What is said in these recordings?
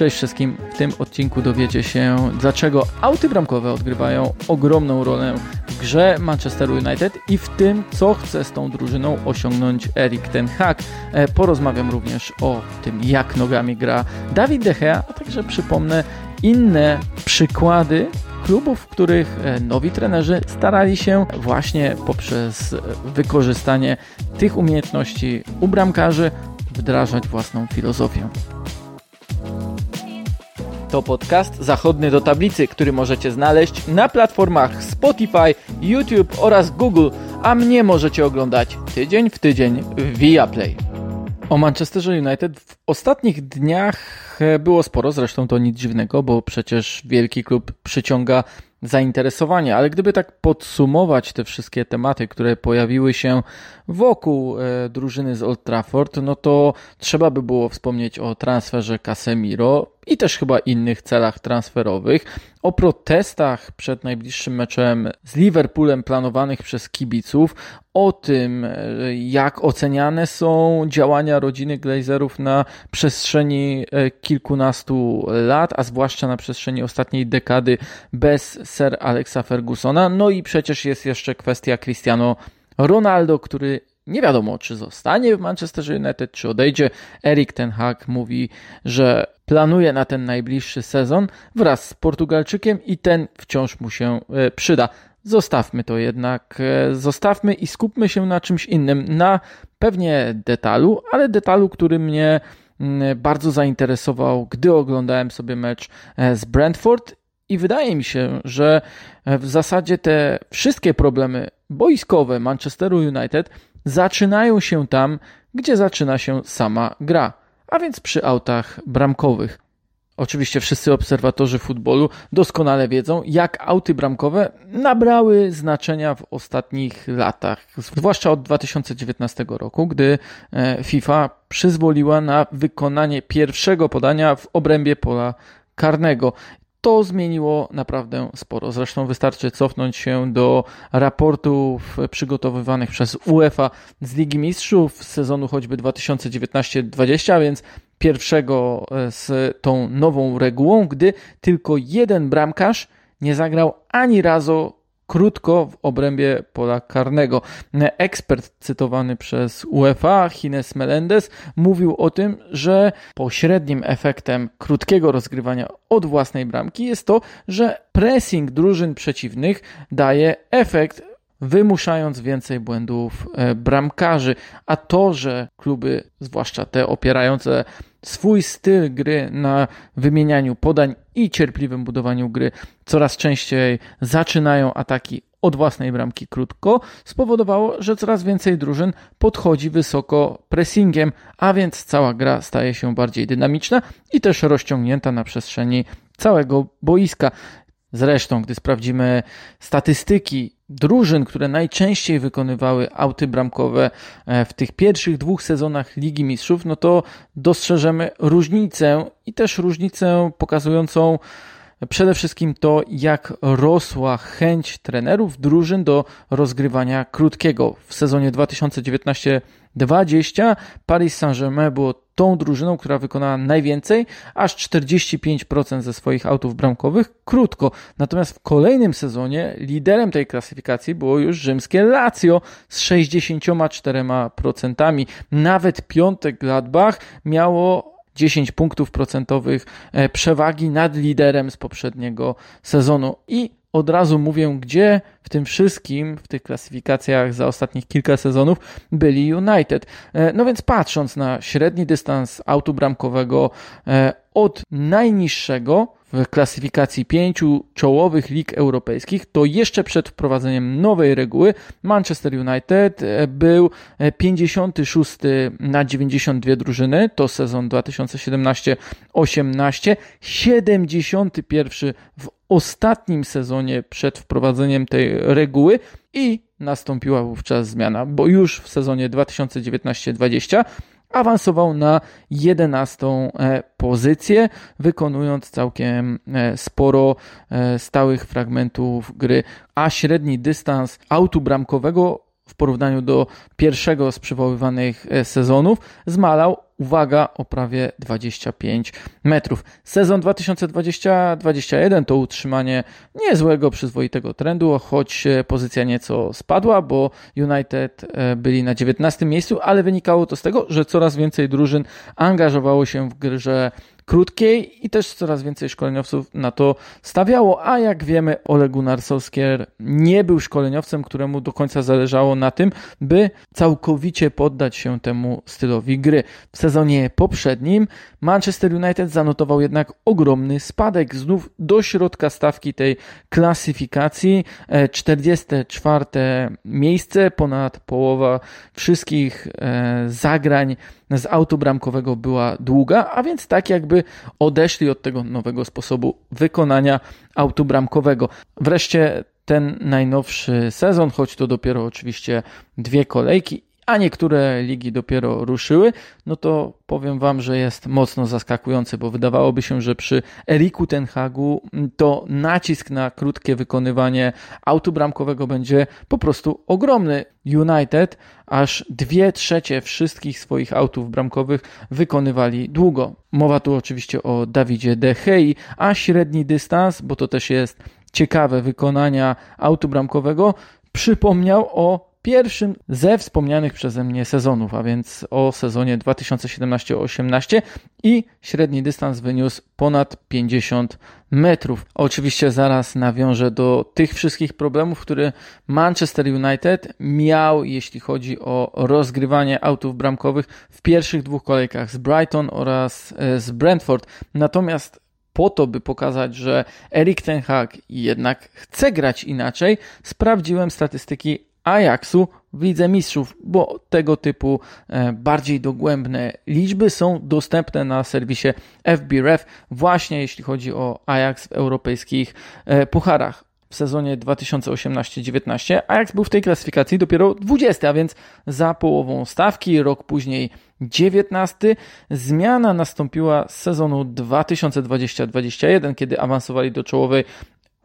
Cześć wszystkim. W tym odcinku dowiecie się, dlaczego auty bramkowe odgrywają ogromną rolę w grze Manchester United i w tym, co chce z tą drużyną osiągnąć Erik Ten Hag. E, porozmawiam również o tym, jak nogami gra Dawid De Gea, a także przypomnę inne przykłady klubów, w których e, nowi trenerzy starali się właśnie poprzez wykorzystanie tych umiejętności u bramkarzy wdrażać własną filozofię. To podcast zachodny do tablicy, który możecie znaleźć na platformach Spotify, YouTube oraz Google, a mnie możecie oglądać tydzień w tydzień w Viaplay. O Manchesterze United w ostatnich dniach było sporo, zresztą to nic dziwnego, bo przecież wielki klub przyciąga zainteresowanie, ale gdyby tak podsumować te wszystkie tematy, które pojawiły się wokół e, drużyny z Old Trafford, no to trzeba by było wspomnieć o transferze Casemiro i też chyba innych celach transferowych, o protestach przed najbliższym meczem z Liverpoolem planowanych przez kibiców, o tym, e, jak oceniane są działania rodziny Glazerów na przestrzeni e, kilkunastu lat, a zwłaszcza na przestrzeni ostatniej dekady bez Sir Alexa Fergusona. No i przecież jest jeszcze kwestia Cristiano Ronaldo, który nie wiadomo, czy zostanie w Manchester United, czy odejdzie. Erik Ten Hag mówi, że planuje na ten najbliższy sezon wraz z Portugalczykiem i ten wciąż mu się e, przyda. Zostawmy to jednak, e, zostawmy i skupmy się na czymś innym, na pewnie detalu, ale detalu, który mnie mm, bardzo zainteresował, gdy oglądałem sobie mecz e, z Brentford i wydaje mi się, że w zasadzie te wszystkie problemy boiskowe Manchesteru United zaczynają się tam, gdzie zaczyna się sama gra, a więc przy autach bramkowych. Oczywiście wszyscy obserwatorzy futbolu doskonale wiedzą, jak auty bramkowe nabrały znaczenia w ostatnich latach, zwłaszcza od 2019 roku, gdy e, FIFA przyzwoliła na wykonanie pierwszego podania w obrębie pola karnego. To zmieniło naprawdę sporo. Zresztą wystarczy cofnąć się do raportów przygotowywanych przez UEFA z Ligi Mistrzów z sezonu choćby 2019-20, więc pierwszego e, z tą nową regułą, gdy tylko jeden bramkarz nie zagrał ani razu krótko w obrębie pola karnego. Ekspert cytowany przez UEFA, Hines Melendez, mówił o tym, że pośrednim efektem krótkiego rozgrywania od własnej bramki jest to, że pressing drużyn przeciwnych daje efekt wymuszając więcej błędów e, bramkarzy, a to, że kluby, zwłaszcza te opierające swój styl gry na wymienianiu podań i cierpliwym budowaniu gry coraz częściej zaczynają ataki od własnej bramki krótko, spowodowało, że coraz więcej drużyn podchodzi wysoko pressingiem, a więc cała gra staje się bardziej dynamiczna i też rozciągnięta na przestrzeni całego boiska. Zresztą, gdy sprawdzimy statystyki drużyn, które najczęściej wykonywały auty bramkowe e, w tych pierwszych dwóch sezonach Ligi Mistrzów, no to dostrzeżemy różnicę i też różnicę pokazującą przede wszystkim to, jak rosła chęć trenerów drużyn do rozgrywania krótkiego. W sezonie 2019-20 Paris Saint-Germain było tą drużyną, która wykonała najwięcej, aż 45% ze swoich autów bramkowych krótko. Natomiast w kolejnym sezonie liderem tej klasyfikacji było już rzymskie Lazio z 64%. Nawet piątek Gladbach miało 10 punktów procentowych e, przewagi nad liderem z poprzedniego sezonu. I od razu mówię, gdzie w tym wszystkim, w tych klasyfikacjach za ostatnich kilka sezonów byli United. E, no więc patrząc na średni dystans autu bramkowego e, od najniższego w klasyfikacji pięciu czołowych lig europejskich, to jeszcze przed wprowadzeniem nowej reguły Manchester United e, był 56 na 92 drużyny, to sezon 2017-18, 71 w ostatnim sezonie przed wprowadzeniem tej reguły i nastąpiła wówczas zmiana, bo już w sezonie 2019-20 awansował na 11 e, pozycję, wykonując całkiem e, sporo e, stałych fragmentów gry, a średni dystans autu bramkowego w porównaniu do pierwszego z przywoływanych e, sezonów zmalał uwaga, o prawie 25 metrów. Sezon 2020-2021 to utrzymanie niezłego, przyzwoitego trendu, choć e, pozycja nieco spadła, bo United e, byli na 19 miejscu, ale wynikało to z tego, że coraz więcej drużyn angażowało się w grze krótkiej i też coraz więcej szkoleniowców na to stawiało, a jak wiemy Ole Gunnar Solskjaer nie był szkoleniowcem, któremu do końca zależało na tym, by całkowicie poddać się temu stylowi gry. W sezonie poprzednim Manchester United zanotował jednak ogromny spadek znów do środka stawki tej klasyfikacji. 44 e, miejsce, ponad połowa wszystkich e, zagrań z autu bramkowego była długa, a więc tak jakby odeszli od tego nowego sposobu wykonania autu bramkowego. Wreszcie ten najnowszy sezon, choć to dopiero oczywiście dwie kolejki a niektóre ligi dopiero ruszyły, no to powiem Wam, że jest mocno zaskakujący, bo wydawałoby się, że przy Eriku Tenhagu to nacisk na krótkie wykonywanie autu bramkowego będzie po prostu ogromny. United aż dwie trzecie wszystkich swoich autów bramkowych wykonywali długo. Mowa tu oczywiście o Davidzie De Gea, a średni dystans, bo to też jest ciekawe wykonania autu bramkowego, przypomniał o pierwszym ze wspomnianych przeze mnie sezonów, a więc o sezonie 2017-18 i średni dystans wyniósł ponad 50 metrów. Oczywiście zaraz nawiążę do tych wszystkich problemów, które Manchester United miał, jeśli chodzi o rozgrywanie autów bramkowych w pierwszych dwóch kolejkach z Brighton oraz e, z Brentford. Natomiast po to, by pokazać, że Erik Ten Hag jednak chce grać inaczej, sprawdziłem statystyki Ajaxu w Lidze Mistrzów, bo tego typu e, bardziej dogłębne liczby są dostępne na serwisie FBref właśnie jeśli chodzi o Ajax w europejskich e, pucharach. W sezonie 2018-19 Ajax był w tej klasyfikacji dopiero 20, a więc za połową stawki, rok później 19. Zmiana nastąpiła z sezonu 2020-21, kiedy awansowali do czołowej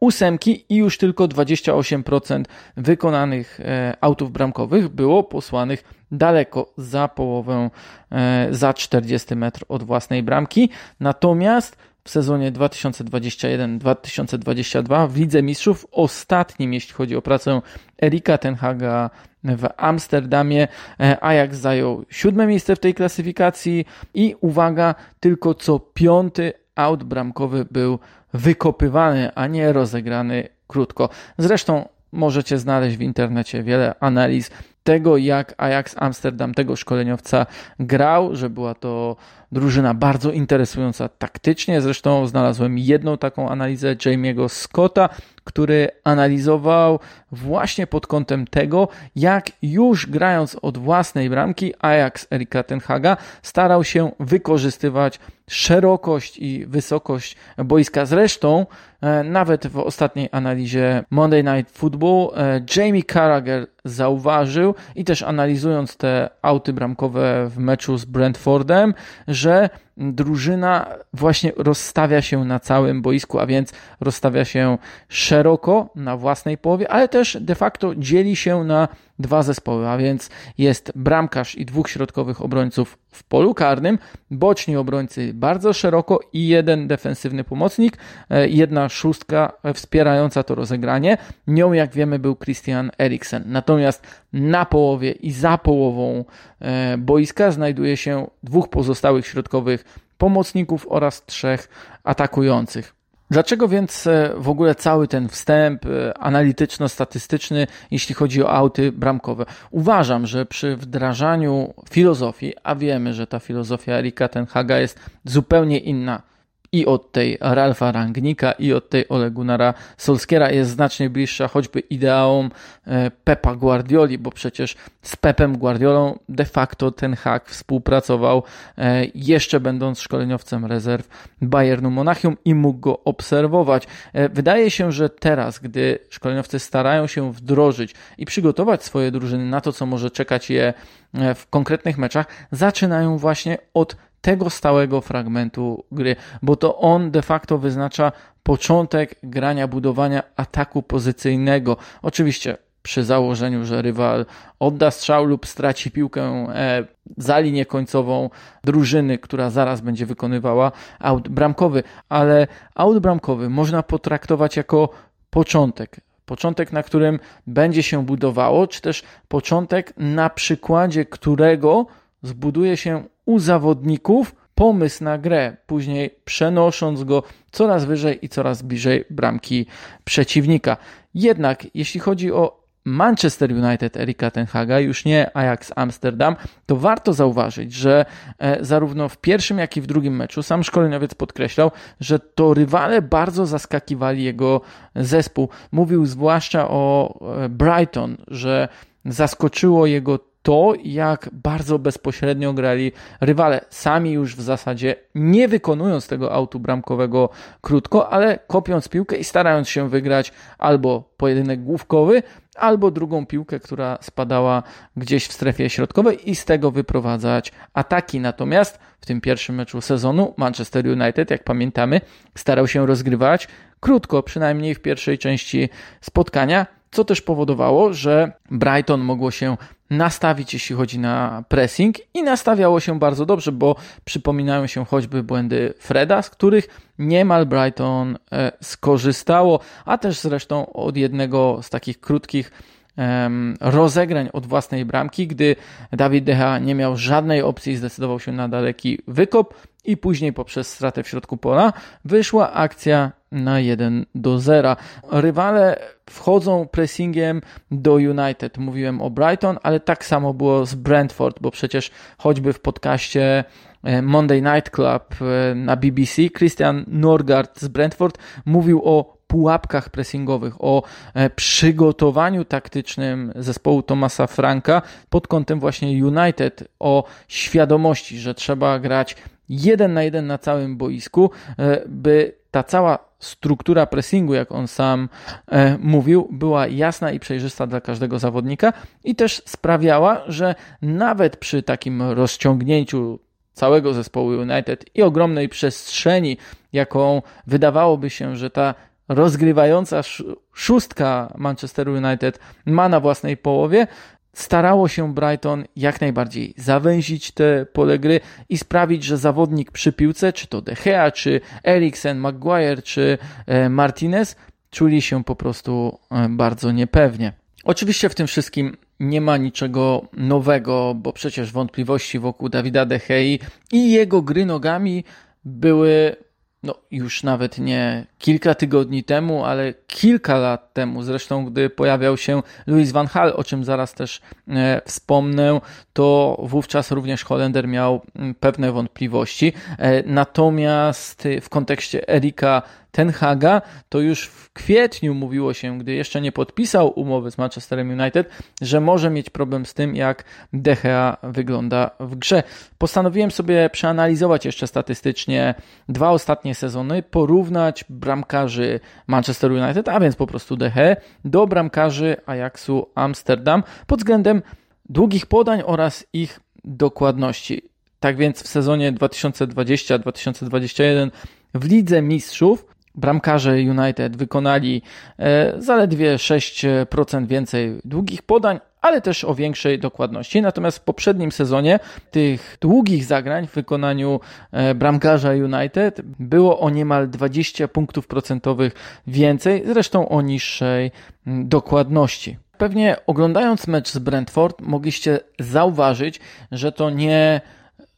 ósemki i już tylko 28% wykonanych e, autów bramkowych było posłanych daleko za połowę, e, za 40 metr od własnej bramki. Natomiast w sezonie 2021-2022 w Lidze Mistrzów, ostatnim jeśli chodzi o pracę Erika Tenhaga w Amsterdamie, e, Ajax zajął siódme miejsce w tej klasyfikacji i uwaga, tylko co piąty aut bramkowy był wykopywany, a nie rozegrany krótko. Zresztą możecie znaleźć w internecie wiele analiz tego, jak Ajax Amsterdam tego szkoleniowca grał, że była to drużyna bardzo interesująca taktycznie. Zresztą znalazłem jedną taką analizę Jamie'ego Scotta, który analizował właśnie pod kątem tego, jak już grając od własnej bramki Ajax Erika Tenhaga starał się wykorzystywać szerokość i wysokość boiska. Zresztą e, nawet w ostatniej analizie Monday Night Football e, Jamie Carragher zauważył i też analizując te auty bramkowe w meczu z Brentfordem, że drużyna właśnie rozstawia się na całym boisku, a więc rozstawia się szeroko na własnej połowie, ale też de facto dzieli się na dwa zespoły, a więc jest bramkarz i dwóch środkowych obrońców w polu karnym, boczni obrońcy bardzo szeroko i jeden defensywny pomocnik, e, jedna szóstka wspierająca to rozegranie. Nią, jak wiemy, był Christian Eriksen. Natomiast na połowie i za połową e, boiska znajduje się dwóch pozostałych środkowych pomocników oraz trzech atakujących. Dlaczego więc e, w ogóle cały ten wstęp e, analityczno-statystyczny, jeśli chodzi o auty bramkowe? Uważam, że przy wdrażaniu filozofii, a wiemy, że ta filozofia Erika Tenhaga jest zupełnie inna i od tej Ralfa Rangnika, i od tej Ole Gunnara Solskiera jest znacznie bliższa choćby ideałom e, Pepa Guardioli, bo przecież z Pepem Guardiolą de facto ten hak współpracował e, jeszcze będąc szkoleniowcem rezerw Bayernu Monachium i mógł go obserwować. E, wydaje się, że teraz, gdy szkoleniowcy starają się wdrożyć i przygotować swoje drużyny na to, co może czekać je w konkretnych meczach, zaczynają właśnie od tego stałego fragmentu gry, bo to on de facto wyznacza początek grania, budowania ataku pozycyjnego. Oczywiście przy założeniu, że rywal odda strzał lub straci piłkę e, za linię końcową drużyny, która zaraz będzie wykonywała aut bramkowy, ale aut bramkowy można potraktować jako początek. Początek, na którym będzie się budowało, czy też początek, na przykładzie którego zbuduje się u zawodników pomysł na grę, później przenosząc go coraz wyżej i coraz bliżej bramki przeciwnika. Jednak jeśli chodzi o Manchester United Erika Tenhaga, już nie Ajax Amsterdam, to warto zauważyć, że e, zarówno w pierwszym, jak i w drugim meczu sam szkoleniowiec podkreślał, że to rywale bardzo zaskakiwali jego zespół. Mówił zwłaszcza o e, Brighton, że zaskoczyło jego to, jak bardzo bezpośrednio grali rywale. Sami już w zasadzie nie wykonując tego autu bramkowego krótko, ale kopiąc piłkę i starając się wygrać albo pojedynek główkowy, albo drugą piłkę, która spadała gdzieś w strefie środkowej i z tego wyprowadzać ataki. Natomiast w tym pierwszym meczu sezonu Manchester United, jak pamiętamy, starał się rozgrywać krótko, przynajmniej w pierwszej części spotkania, co też powodowało, że Brighton mogło się nastawić, jeśli chodzi na pressing i nastawiało się bardzo dobrze, bo przypominają się choćby błędy Freda, z których niemal Brighton e, skorzystało, a też zresztą od jednego z takich krótkich rozegrań od własnej bramki, gdy Dawid Decha nie miał żadnej opcji i zdecydował się na daleki wykop i później poprzez stratę w środku pola wyszła akcja na 1 do 0. Rywale wchodzą pressingiem do United. Mówiłem o Brighton, ale tak samo było z Brentford, bo przecież choćby w podcaście e, Monday Night Club e, na BBC Christian Norgard z Brentford mówił o pułapkach pressingowych, o e, przygotowaniu taktycznym zespołu Tomasa Franka pod kątem właśnie United, o świadomości, że trzeba grać jeden na jeden na całym boisku, by ta cała struktura pressingu, jak on sam e, mówił, była jasna i przejrzysta dla każdego zawodnika i też sprawiała, że nawet przy takim rozciągnięciu całego zespołu United i ogromnej przestrzeni, jaką wydawałoby się, że ta rozgrywająca szóstka Manchester United ma na własnej połowie, starało się Brighton jak najbardziej zawęzić te pole gry i sprawić, że zawodnik przy piłce, czy to De Gea, czy Eriksen, Maguire, czy e, Martinez, czuli się po prostu e, bardzo niepewnie. Oczywiście w tym wszystkim nie ma niczego nowego, bo przecież wątpliwości wokół Dawida De i jego gry nogami były no już nawet nie kilka tygodni temu, ale kilka lat temu, zresztą gdy pojawiał się Louis van Hal, o czym zaraz też e, wspomnę, to wówczas również Holender miał pewne wątpliwości. E, natomiast w kontekście Erika Tenhaga, to już w kwietniu mówiło się, gdy jeszcze nie podpisał umowy z Manchesterem United, że może mieć problem z tym, jak Gea wygląda w grze. Postanowiłem sobie przeanalizować jeszcze statystycznie dwa ostatnie sezony, porównać bramkarzy Manchester United, a więc po prostu Gea, do bramkarzy Ajaxu Amsterdam pod względem długich podań oraz ich dokładności. Tak więc w sezonie 2020-2021 w Lidze Mistrzów bramkarze United wykonali e, zaledwie 6% więcej długich podań, ale też o większej dokładności. Natomiast w poprzednim sezonie tych długich zagrań w wykonaniu e, bramkarza United było o niemal 20 punktów procentowych więcej, zresztą o niższej dokładności. Pewnie oglądając mecz z Brentford mogliście zauważyć, że to nie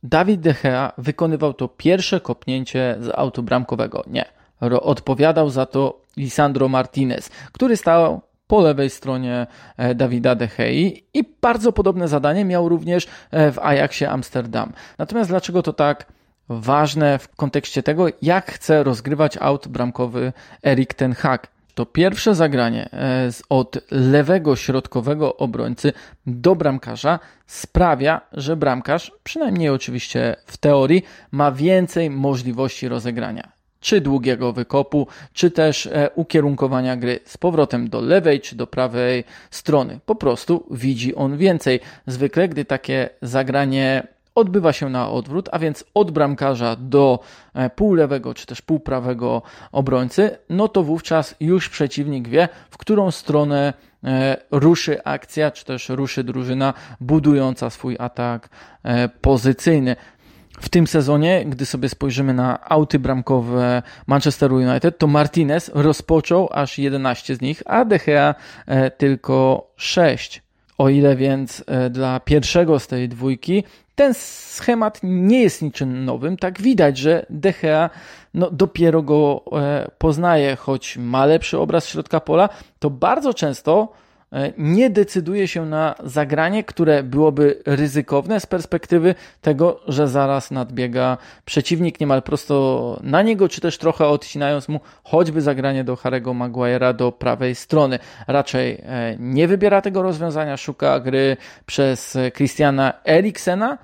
Dawid De Gea wykonywał to pierwsze kopnięcie z autu bramkowego. Nie odpowiadał za to Lisandro Martinez, który stał po lewej stronie e, Dawida De Gea i bardzo podobne zadanie miał również e, w Ajaxie Amsterdam. Natomiast dlaczego to tak ważne w kontekście tego, jak chce rozgrywać aut bramkowy Erik Ten Hag? To pierwsze zagranie e, od lewego środkowego obrońcy do bramkarza sprawia, że bramkarz, przynajmniej oczywiście w teorii, ma więcej możliwości rozegrania czy długiego wykopu, czy też e, ukierunkowania gry z powrotem do lewej czy do prawej strony. Po prostu widzi on więcej. Zwykle, gdy takie zagranie odbywa się na odwrót, a więc od bramkarza do e, półlewego czy też półprawego obrońcy, no to wówczas już przeciwnik wie, w którą stronę e, ruszy akcja, czy też ruszy drużyna budująca swój atak pozycyjny. W tym sezonie, gdy sobie spojrzymy na auty bramkowe Manchesteru United, to Martinez rozpoczął aż 11 z nich, a De Gea tylko 6. O ile więc dla pierwszego z tej dwójki ten schemat nie jest niczym nowym. Tak widać, że De Gea no, dopiero go e, poznaje, choć ma lepszy obraz środka pola, to bardzo często E, nie decyduje się na zagranie, które byłoby ryzykowne z perspektywy tego, że zaraz nadbiega przeciwnik niemal prosto na niego, czy też trochę odcinając mu choćby zagranie do Harego Maguire'a do prawej strony. Raczej e, nie wybiera tego rozwiązania, szuka gry przez Christiana Eriksena,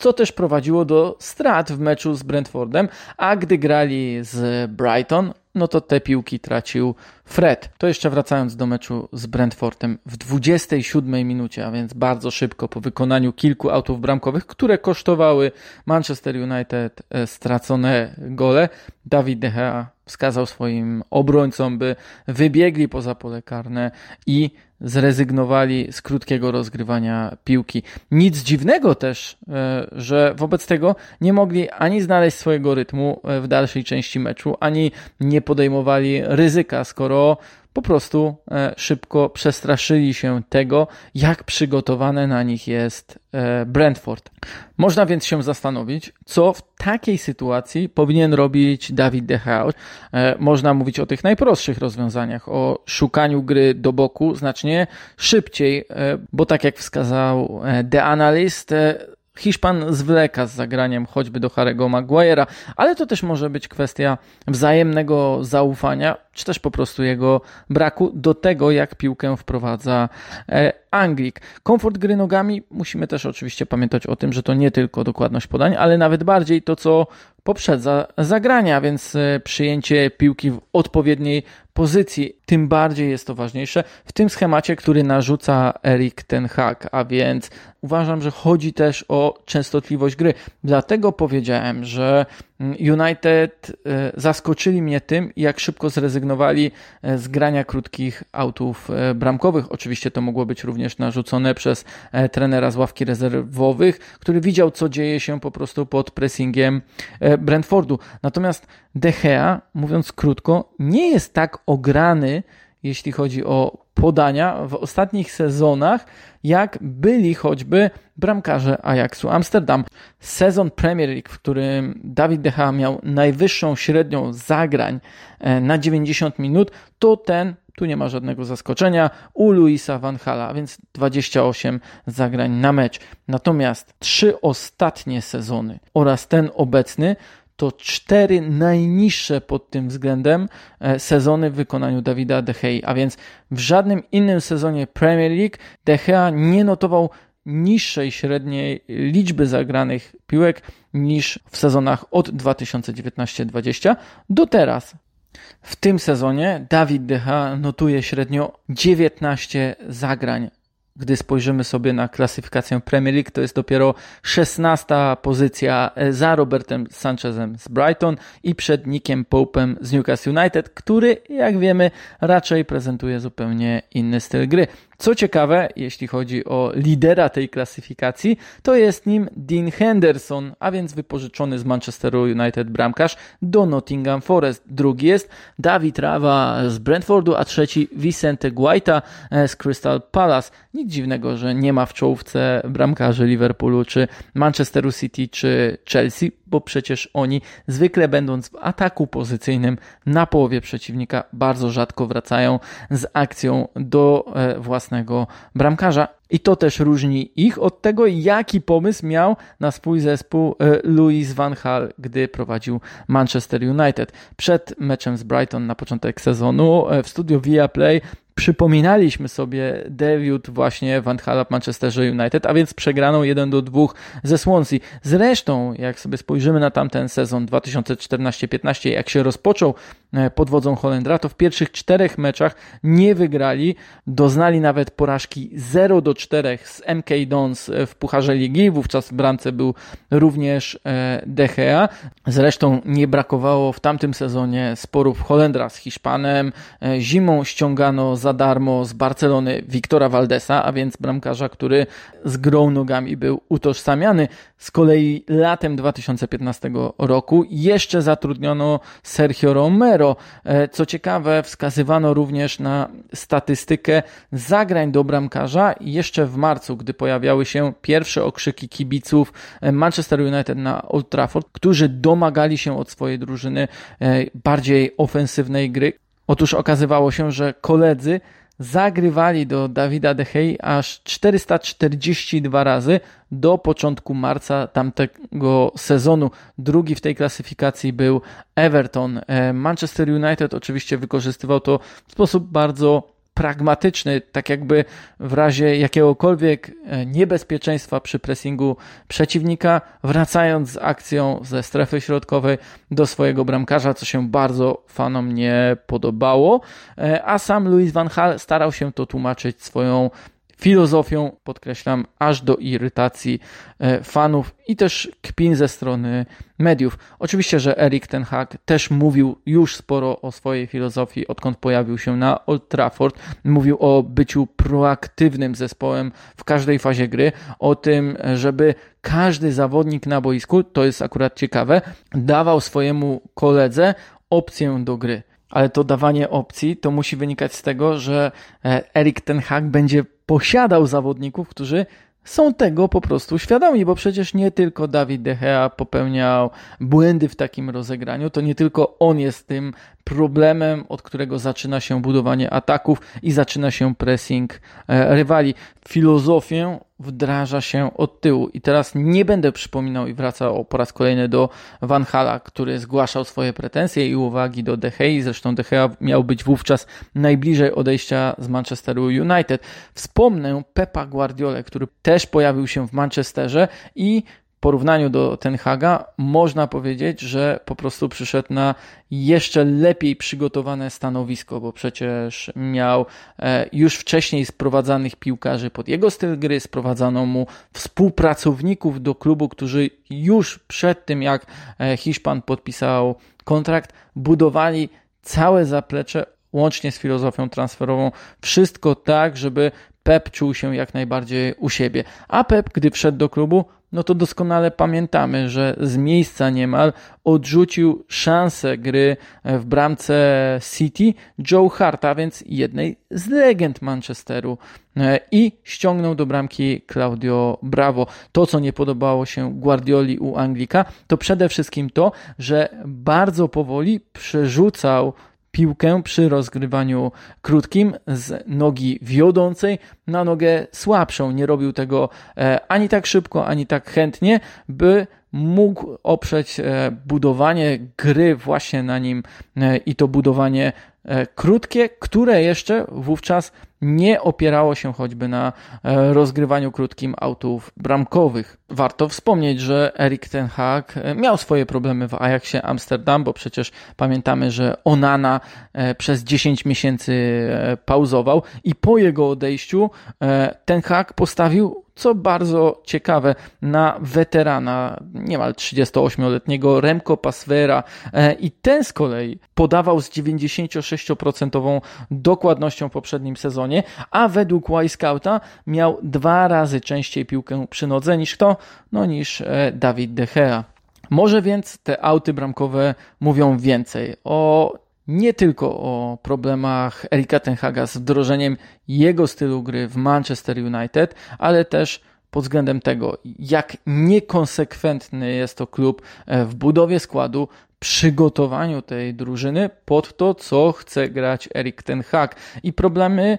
co też prowadziło do strat w meczu z Brentfordem, a gdy grali z Brighton, no to te piłki tracił Fred. To jeszcze wracając do meczu z Brentfordem w 27 minucie, a więc bardzo szybko po wykonaniu kilku autów bramkowych, które kosztowały Manchester United e, stracone gole, Dawid De Gea wskazał swoim obrońcom, by wybiegli poza pole karne i zrezygnowali z krótkiego rozgrywania piłki. Nic dziwnego też, e, że wobec tego nie mogli ani znaleźć swojego rytmu e, w dalszej części meczu, ani nie podejmowali ryzyka, skoro po prostu e, szybko przestraszyli się tego, jak przygotowane na nich jest e, Brentford. Można więc się zastanowić, co w takiej sytuacji powinien robić David De Gea. E, można mówić o tych najprostszych rozwiązaniach, o szukaniu gry do boku znacznie szybciej, bo tak jak wskazał The Analyst, Hiszpan zwleka z zagraniem choćby do Harego Maguire'a, ale to też może być kwestia wzajemnego zaufania, czy też po prostu jego braku do tego, jak piłkę wprowadza e, Anglik. Komfort gry nogami, musimy też oczywiście pamiętać o tym, że to nie tylko dokładność podań, ale nawet bardziej to, co poprzedza zagrania, więc e, przyjęcie piłki w odpowiedniej pozycji, tym bardziej jest to ważniejsze w tym schemacie, który narzuca Erik Ten Hag, a więc uważam, że chodzi też o częstotliwość gry. Dlatego powiedziałem, że United e, zaskoczyli mnie tym, jak szybko zrezygnowali e, z grania krótkich autów e, bramkowych. Oczywiście to mogło być również narzucone przez trenera z ławki rezerwowych, który widział, co dzieje się po prostu pod pressingiem Brentfordu. Natomiast De Gea, mówiąc krótko, nie jest tak ograny, jeśli chodzi o podania w ostatnich sezonach, jak byli choćby bramkarze Ajaxu Amsterdam. Sezon Premier League, w którym Dawid De Gea miał najwyższą średnią zagrań e, na 90 minut, to ten tu nie ma żadnego zaskoczenia. U Luisa Van Hala, więc 28 zagrań na mecz. Natomiast trzy ostatnie sezony oraz ten obecny to cztery najniższe pod tym względem e, sezony w wykonaniu Dawida De Gea, a więc w żadnym innym sezonie Premier League De Gea nie notował niższej średniej liczby zagranych piłek niż w sezonach od 2019-20 do teraz. W tym sezonie Dawid De Gea notuje średnio 19 zagrań gdy spojrzymy sobie na klasyfikację Premier League, to jest dopiero 16 pozycja za Robertem Sanchezem z Brighton i przed Nickiem Pope'em z Newcastle United, który, jak wiemy, raczej prezentuje zupełnie inny styl gry. Co ciekawe, jeśli chodzi o lidera tej klasyfikacji, to jest nim Dean Henderson, a więc wypożyczony z Manchesteru United bramkarz do Nottingham Forest. Drugi jest David Rava z Brentfordu, a trzeci Vicente Guaita e, z Crystal Palace. Nic dziwnego, że nie ma w czołówce bramkarzy Liverpoolu, czy Manchesteru City, czy Chelsea, bo przecież oni zwykle będąc w ataku pozycyjnym na połowie przeciwnika bardzo rzadko wracają z akcją do e, własnego bramkarza. I to też różni ich od tego, jaki pomysł miał na swój zespół e, Louis Van Gaal, gdy prowadził Manchester United. Przed meczem z Brighton na początek sezonu e, w studiu Viaplay przypominaliśmy sobie debiut właśnie Van Hala w Manchesterze United, a więc przegraną 1 do 2 ze Swansea. Zresztą, jak sobie spojrzymy na tamten sezon 2014-15, jak się rozpoczął e, pod wodzą Holendra, to w pierwszych czterech meczach nie wygrali, doznali nawet porażki 0 do 4 z MK Dons w Pucharze Ligi, wówczas w bramce był również e, De Gea. Zresztą nie brakowało w tamtym sezonie sporów Holendra z Hiszpanem, e, zimą ściągano za za darmo z Barcelony Wiktora Valdesa, a więc bramkarza, który z grą nogami był utożsamiany. Z kolei latem 2015 roku jeszcze zatrudniono Sergio Romero. E, co ciekawe, wskazywano również na statystykę zagrań do bramkarza jeszcze w marcu, gdy pojawiały się pierwsze okrzyki kibiców e, Manchester United na Old Trafford, którzy domagali się od swojej drużyny e, bardziej ofensywnej gry. Otóż okazywało się, że koledzy zagrywali do Dawida De Gea aż 442 razy do początku marca tamtego sezonu. Drugi w tej klasyfikacji był Everton. E, Manchester United oczywiście wykorzystywał to w sposób bardzo pragmatyczny, tak jakby w razie jakiegokolwiek e, niebezpieczeństwa przy pressingu przeciwnika, wracając z akcją ze strefy środkowej do swojego bramkarza, co się bardzo fanom nie podobało, e, a sam Louis van Gaal starał się to tłumaczyć swoją filozofią, podkreślam, aż do irytacji e, fanów i też kpin ze strony mediów. Oczywiście, że Erik Ten Hag też mówił już sporo o swojej filozofii, odkąd pojawił się na Old Trafford. Mówił o byciu proaktywnym zespołem w każdej fazie gry, o tym, żeby każdy zawodnik na boisku, to jest akurat ciekawe, dawał swojemu koledze opcję do gry ale to dawanie opcji to musi wynikać z tego, że e, Erik Ten Hag będzie posiadał zawodników, którzy są tego po prostu świadomi, bo przecież nie tylko Dawid De Gea popełniał błędy w takim rozegraniu, to nie tylko on jest tym problemem, od którego zaczyna się budowanie ataków i zaczyna się pressing e, rywali. Filozofię wdraża się od tyłu. I teraz nie będę przypominał i wracał po raz kolejny do Van Hala, który zgłaszał swoje pretensje i uwagi do De Gea. Zresztą De Gea miał być wówczas najbliżej odejścia z Manchesteru United. Wspomnę Pepa Guardiola, który też pojawił się w Manchesterze i porównaniu do Ten Haga można powiedzieć, że po prostu przyszedł na jeszcze lepiej przygotowane stanowisko, bo przecież miał e, już wcześniej sprowadzanych piłkarzy pod jego styl gry, sprowadzano mu współpracowników do klubu, którzy już przed tym jak e, Hiszpan podpisał kontrakt, budowali całe zaplecze łącznie z filozofią transferową, wszystko tak, żeby Pep czuł się jak najbardziej u siebie. A Pep, gdy wszedł do klubu, no to doskonale pamiętamy, że z miejsca niemal odrzucił szansę gry w bramce City Joe Harta, więc jednej z legend Manchesteru e, i ściągnął do bramki Claudio Bravo. To, co nie podobało się Guardioli u Anglika, to przede wszystkim to, że bardzo powoli przerzucał piłkę przy rozgrywaniu krótkim z nogi wiodącej na nogę słabszą. Nie robił tego e, ani tak szybko, ani tak chętnie, by mógł oprzeć e, budowanie gry właśnie na nim e, i to budowanie krótkie, które jeszcze wówczas nie opierało się choćby na e, rozgrywaniu krótkim autów bramkowych. Warto wspomnieć, że Erik Ten Hag e, miał swoje problemy w Ajaxie Amsterdam, bo przecież pamiętamy, że Onana e, przez 10 miesięcy pauzował i po jego odejściu Ten Hag postawił co bardzo ciekawe, na weterana, niemal 38-letniego Remco Paswera i ten z kolei podawał z 96% dokładnością w poprzednim sezonie a według Y-Scouta miał dwa razy częściej piłkę przy nodze niż kto? No niż e, Dawid De Gea. Może więc te auty bramkowe mówią więcej o nie tylko o problemach Erika Tenhaga z wdrożeniem jego stylu gry w Manchester United, ale też pod względem tego, jak niekonsekwentny jest to klub e, w budowie składu, przygotowaniu tej drużyny pod to, co chce grać Erik Ten Hag. I problemy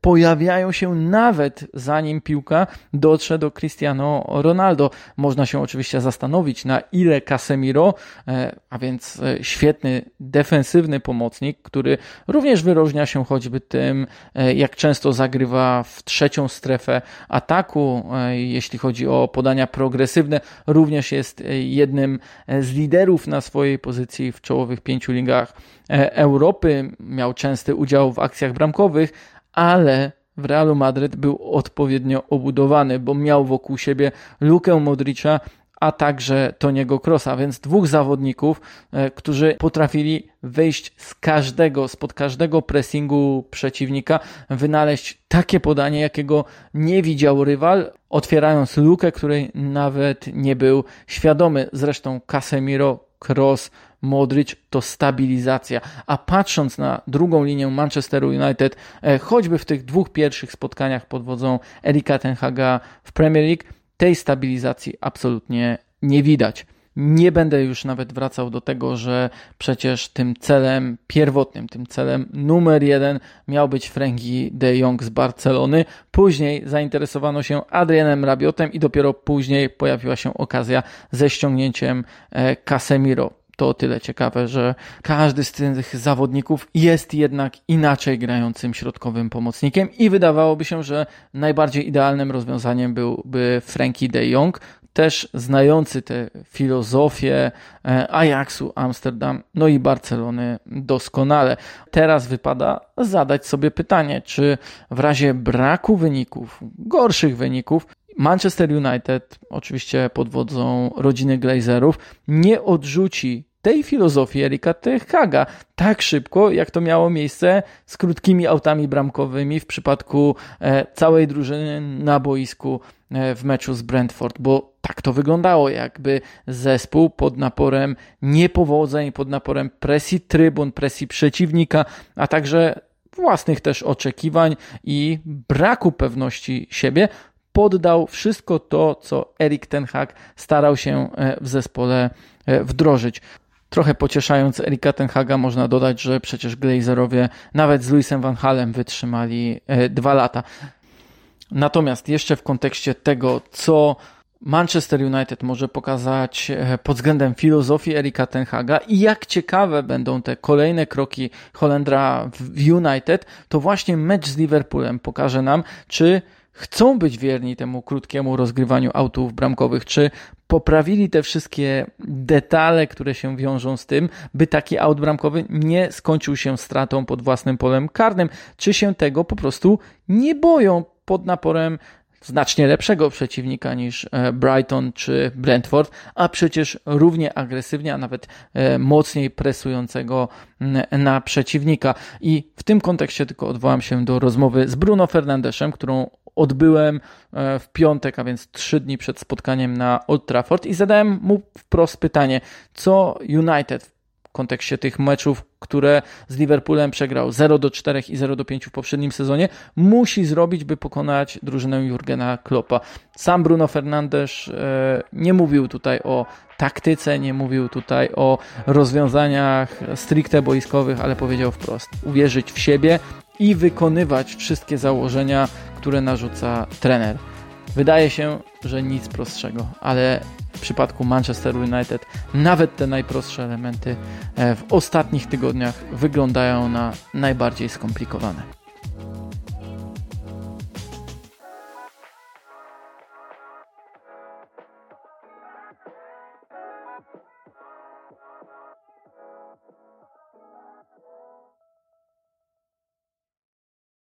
pojawiają się nawet zanim piłka dotrze do Cristiano Ronaldo. Można się oczywiście zastanowić, na ile Casemiro, e, a więc e, świetny defensywny pomocnik, który również wyróżnia się choćby tym, jak często zagrywa w trzecią strefę ataku, jeśli chodzi o podania progresywne, również jest jednym z liderów na swojej pozycji w czołowych pięciu ligach e, Europy, miał częsty udział w akcjach bramkowych, ale w Realu Madryt był odpowiednio obudowany, bo miał wokół siebie Lukę Modricza, a także Toniego Crossa, więc dwóch zawodników, e, którzy potrafili wyjść z każdego, spod każdego pressingu przeciwnika, wynaleźć takie podanie, jakiego nie widział rywal, otwierając lukę, której nawet nie był świadomy. Zresztą Casemiro, Cross, Modric to stabilizacja. A patrząc na drugą linię Manchesteru United, e, choćby w tych dwóch pierwszych spotkaniach pod wodzą Erika Tenhaga w Premier League, tej stabilizacji absolutnie nie widać. Nie będę już nawet wracał do tego, że przecież tym celem pierwotnym, tym celem numer jeden miał być Frankie de Jong z Barcelony. Później zainteresowano się Adrianem Rabiotem i dopiero później pojawiła się okazja ze ściągnięciem e, Casemiro to o tyle ciekawe, że każdy z tych zawodników jest jednak inaczej grającym środkowym pomocnikiem i wydawałoby się, że najbardziej idealnym rozwiązaniem byłby Frankie de Jong, też znający tę filozofię e, Ajaxu Amsterdam, no i Barcelony doskonale. Teraz wypada zadać sobie pytanie, czy w razie braku wyników, gorszych wyników, Manchester United, oczywiście pod wodzą rodziny Glazerów, nie odrzuci tej filozofii Erika Techaga tak szybko, jak to miało miejsce z krótkimi autami bramkowymi w przypadku e, całej drużyny na boisku e, w meczu z Brentford, bo tak to wyglądało, jakby zespół pod naporem niepowodzeń, pod naporem presji trybun, presji przeciwnika, a także własnych też oczekiwań i braku pewności siebie, poddał wszystko to, co Erik Ten Hag starał się e, w zespole wdrożyć. Trochę pocieszając Erika Tenhaga można dodać, że przecież Glazerowie nawet z Luisem Van Halem wytrzymali e, dwa lata. Natomiast jeszcze w kontekście tego, co Manchester United może pokazać e, pod względem filozofii Erika Tenhaga i jak ciekawe będą te kolejne kroki Holendra w United, to właśnie mecz z Liverpoolem pokaże nam, czy chcą być wierni temu krótkiemu rozgrywaniu autów bramkowych, czy poprawili te wszystkie detale, które się wiążą z tym, by taki aut bramkowy nie skończył się stratą pod własnym polem karnym, czy się tego po prostu nie boją pod naporem znacznie lepszego przeciwnika niż e, Brighton czy Brentford, a przecież równie agresywnie, a nawet e, mocniej presującego na przeciwnika. I w tym kontekście tylko odwołam się do rozmowy z Bruno Fernandeszem, którą odbyłem e, w piątek, a więc trzy dni przed spotkaniem na Old Trafford i zadałem mu wprost pytanie, co United kontekście tych meczów, które z Liverpoolem przegrał 0 do 4 i 0 do 5 w poprzednim sezonie, musi zrobić, by pokonać drużynę Jurgena Kloppa. Sam Bruno Fernandes e, nie mówił tutaj o taktyce, nie mówił tutaj o rozwiązaniach stricte boiskowych, ale powiedział wprost: uwierzyć w siebie i wykonywać wszystkie założenia, które narzuca trener. Wydaje się, że nic prostszego, ale w przypadku Manchester United nawet te najprostsze elementy e, w ostatnich tygodniach wyglądają na najbardziej skomplikowane.